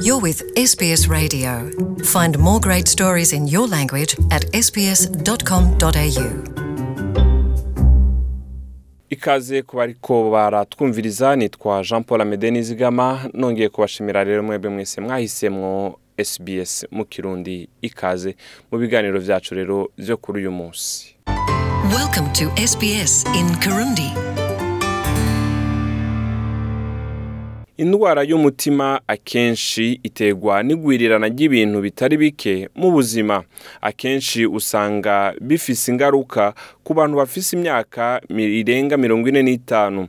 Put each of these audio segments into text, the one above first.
You're with SBS Radio. Find more great stories in your language at sbs.com.au. ikaze kuba ariko baratwumviriza nitwa jean paul amede nizigama nongeye kubashimira rero mwebwe mwese mwahisemwo sbs mu kirundi ikaze mu biganiro vyacu rero vyo kuri uyu munsi welcome to sbs in kirundi indwara y'umutima akenshi iterwa n'igwirirana ry'ibintu bitari bike mu buzima akenshi usanga bifise ingaruka ku bantu bafise imyaka irenga mirongo ine n'itanu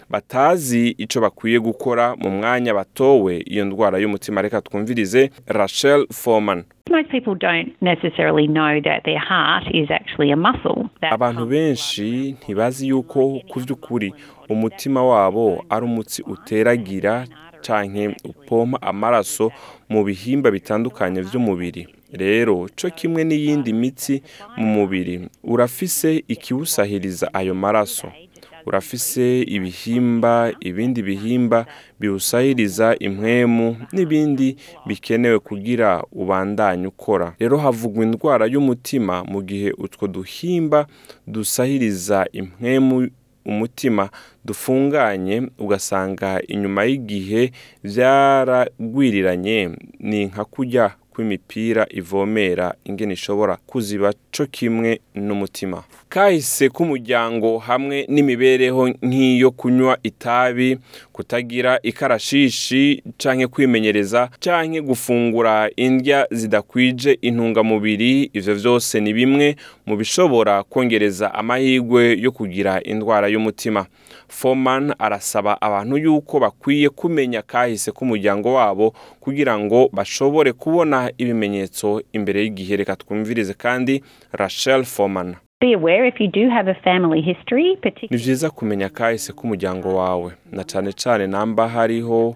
batazi icyo bakwiye gukora mu mwanya batowe iyo ndwara y'umutima reka twumvirize Rachel Foreman abantu benshi ntibazi yuko ku by'ukuri umutima wabo ari umutsi uteragira cyane upompa amaraso mu bihimba bitandukanye by'umubiri rero cyo kimwe n'iyindi mitsi mu mubiri urafise ikiwusahiriza ayo maraso urafise ibihimba ibindi bihimba biwusahiriza impwemu n'ibindi bikenewe kugira ubandanye ukora rero havugwa indwara y'umutima mu gihe utwo duhimba dusahiriza impwemu umutima dufunganye ugasanga inyuma y'igihe byaragwiriranye ni nka kujya kw'imipira ivomera ingene ishobora kuziba cyo kimwe n'umutima kahise k'umuryango hamwe n'imibereho nk'iyo kunywa itabi kutagira ikarashishi canke kwimenyereza canke gufungura indya zidakwije intungamubiri ivyo byose ni bimwe mu bishobora kongereza amahirwe yo kugira indwara y'umutima foman arasaba abantu yuko bakwiye kumenya kahise k'umuryango wabo kugira ngo bashobore kubona ibimenyetso imbere y'igihe reka twumvirize kandi rachel foman ni byiza kumenya kahise k'umuryango wawe na cyane cyane namba hariho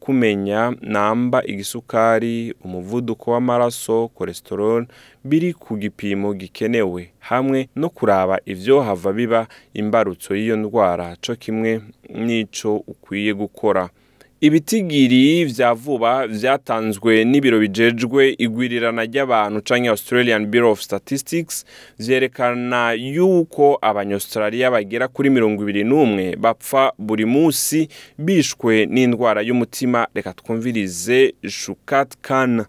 kumenya namba igisukari umuvuduko w'amaraso cholesterol biri ku gipimo gikenewe hamwe no kuraba ibyo hava biba imbarutso y'iyo ndwara co kimwe n'ico ukwiye gukora ibitigiri vya vuba vyatanzwe n'ibiro bijejwe igwirirana ry'abantu canke australian bureau of statistics vyerekana yuko abanyaustralia bagera kuri mirongo ibiri n'umwe bapfa buri munsi bishwe n'indwara y'umutima reka twumvirize shukat kana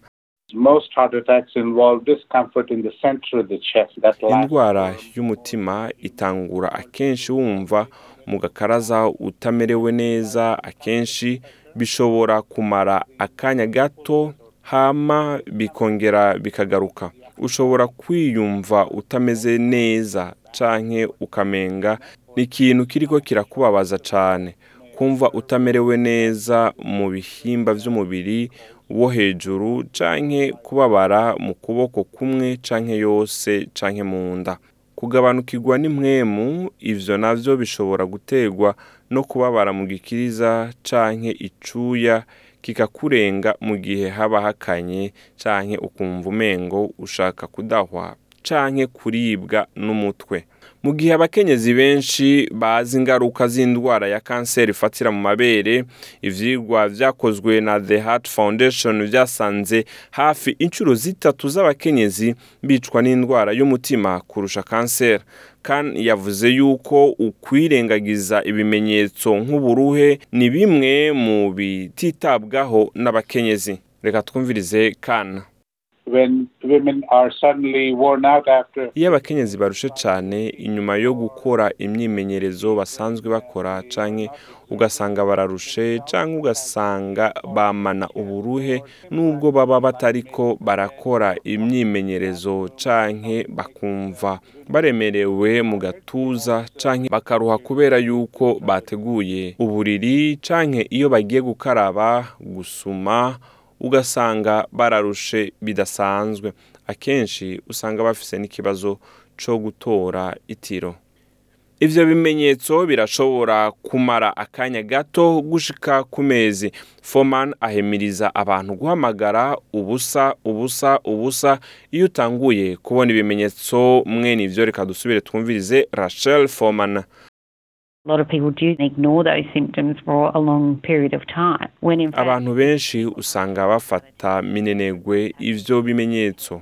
indwara y'umutima itangura akenshi wumva mu gakaraza utamerewe neza akenshi bishobora kumara akanya gato hama bikongera bikagaruka ushobora kwiyumva utameze neza canke ukamenga ni ikintu kiriko kirakubabaza cane kumva utamerewe neza mu bihimba by’umubiri wo hejuru canke kubabara mu kuboko kumwe canke yose canke mu nda kugabanukirwa n'imwemu ivyo navyo bishobora guterwa no kubabara mu gikiriza canke icuya kikakurenga mu gihe haba hakanye canke ukumva umengo ushaka kudahwa canke kuribwa n'umutwe mu gihe abakenyezi benshi bazi ingaruka z'indwara ya kanseri ifatira mu mabere ivyigwa byakozwe na the heart foundation vyasanze hafi inshuro zitatu z'abakenyezi bicwa n'indwara y'umutima kurusha kanseri kan yavuze yuko ukwirengagiza ibimenyetso nk'uburuhe ni bimwe mu bititabwaho n'abakenyezi reka twumvirize kana iyo abakenyezi barushe cyane inyuma yo gukora imyimenyerezo basanzwe bakora cyangwa ugasanga bararushe cyangwa ugasanga bamana uburuhe n'ubwo baba batariko barakora imyimenyerezo cyangwa bakumva baremerewe mu gatuza cyangwa bakaruha kubera yuko bateguye uburiri cyangwa iyo bagiye gukaraba gusuma ugasanga bararushe bidasanzwe akenshi usanga bafise n'ikibazo cyo gutora itiro ivyo bimenyetso birashobora kumara akanya gato gushika ku mezi foman ahemiriza abantu guhamagara ubusa ubusa ubusa iyo utanguye kubona ibimenyetso mwene ivyo reka dusubire twumvirize rachel foman abantu benshi usanga bafata minenegwe ibyo bimenyetso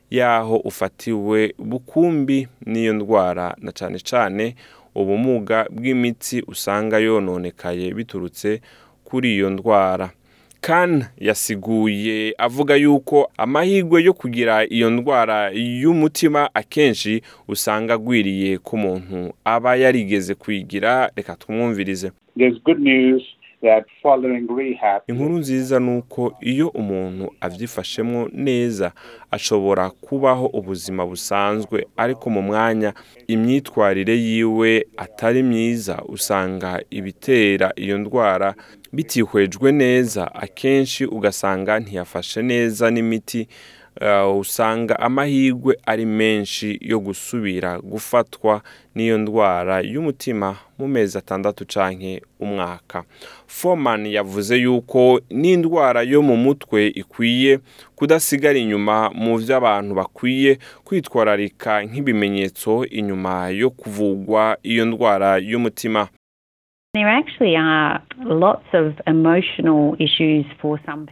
y'aho ufatiwe bukumbi n'iyo ndwara na cyane cyane ubumuga bw'imitsi usanga yononekaye biturutse kuri iyo ndwara Khan yasiguye avuga yuko amahirwe yo kugira iyo ndwara y'umutima akenshi usanga agwiriye ku muntu aba yarigeze kuyigira reka tumwumvirize inkuru nziza ni uko iyo umuntu abyifashemo neza ashobora kubaho ubuzima busanzwe ariko mu mwanya imyitwarire yiwe atari myiza usanga ibitera iyo ndwara bitihwejwe neza akenshi ugasanga ntiyafashe neza n'imiti uh, usanga amahirwe ari menshi yo gusubira gufatwa n'iyo ndwara y'umutima mu mezi atandatu canke umwaka Foreman yavuze yuko n'indwara yo mu mutwe ikwiye kudasigara inyuma mu byo abantu bakwiye kwitwararika nk'ibimenyetso inyuma yo kuvugwa iyo ndwara y'umutima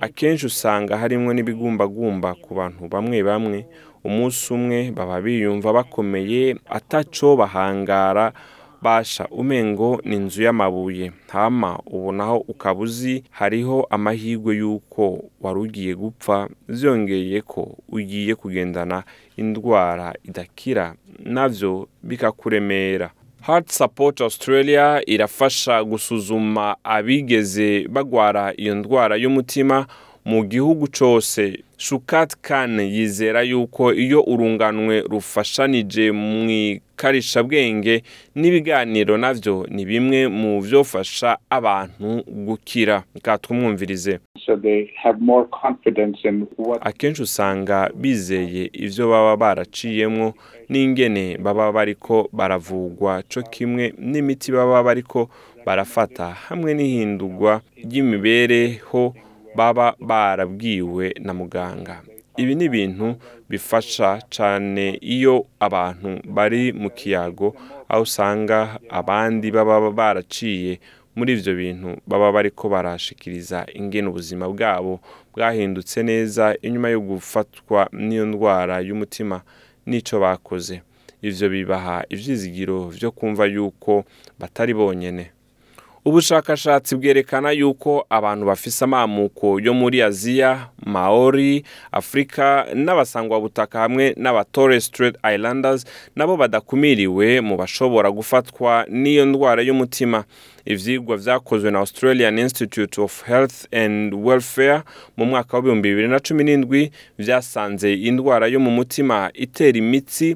akenshi usanga harimo n'ibigumbagumba ku bantu bamwe bamwe umunsi umwe baba biyumva bakomeye ataco bahangara basha umengo ni inzu y'amabuye hama ubonaho naho hariho amahirwe y'uko wari ugiye gupfa ziyongeye ko ugiye kugendana indwara idakira navyo bikakuremera Heart Support Australia irafasha gusuzuma abigeze bagwara iyo ndwara y'umutima mu gihugu cyose Shukat Khan yizera yuko iyo urunganwe rufashanije mu karishabwenge n'ibiganiro nabyo ni bimwe mu byofasha abantu gukira twumwumvirize akenshi usanga bizeye ibyo baba baraciyemo n'ingene baba bariko baravugwa cyo kimwe n'imiti baba bariko barafata hamwe n’ihindugwa ry'imibereho baba barabwiwe na muganga ibi ni ibintu bifasha cyane iyo abantu bari mu kiyago aho usanga abandi baba baraciye muri ibyo bintu baba bari ko barashikiriza ingene ubuzima bwabo bwahindutse neza inyuma yo gufatwa n'iyo ndwara y'umutima n'icyo bakoze, ibyo bibaha ibyizigiro byo kumva yuko batari bonyine. ubushakashatsi bwerekana yuko abantu bafise amamuko yo muri aziya maori afurika n'abasangwabutaka hamwe n'abatorres trade islanders nabo badakumiriwe mu bashobora gufatwa n'iyo ndwara y'umutima ibyigwa byakozwe na australian institute of health and welfare mu mwaka w'ibihumbi bibiri na cumi n'indwi vyasanze indwara yo mu mutima itera imitsi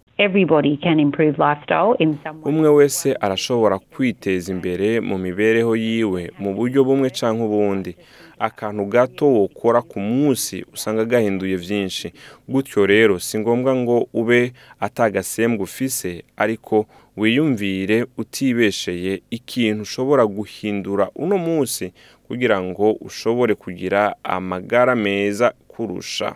umwe wese arashobora kwiteza imbere mu mibereho yiwe mu buryo bumwe cyangwa ubundi akantu gato wokora ku munsi usanga gahinduye byinshi gutyo rero si ngombwa ngo ube atagasembwa ufise ariko wiyumvire utibesheye ikintu ushobora guhindura uno munsi kugira ngo ushobore kugira amagara meza kurusha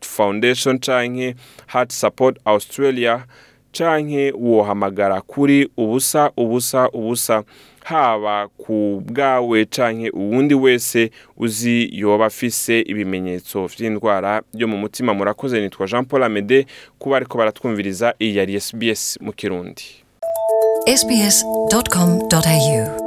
foundation cyangwa hart support australia canke wohamagara kuri ubusa ubusa ubusa haba ku bwawe canke uwundi wese uzi yoba afise ibimenyetso vy'indwara yo mu mutima murakoze nitwa Jean Paul Amede kuba ariko baratwumviriza iyi yari SBS mu kirundi sbs.com.au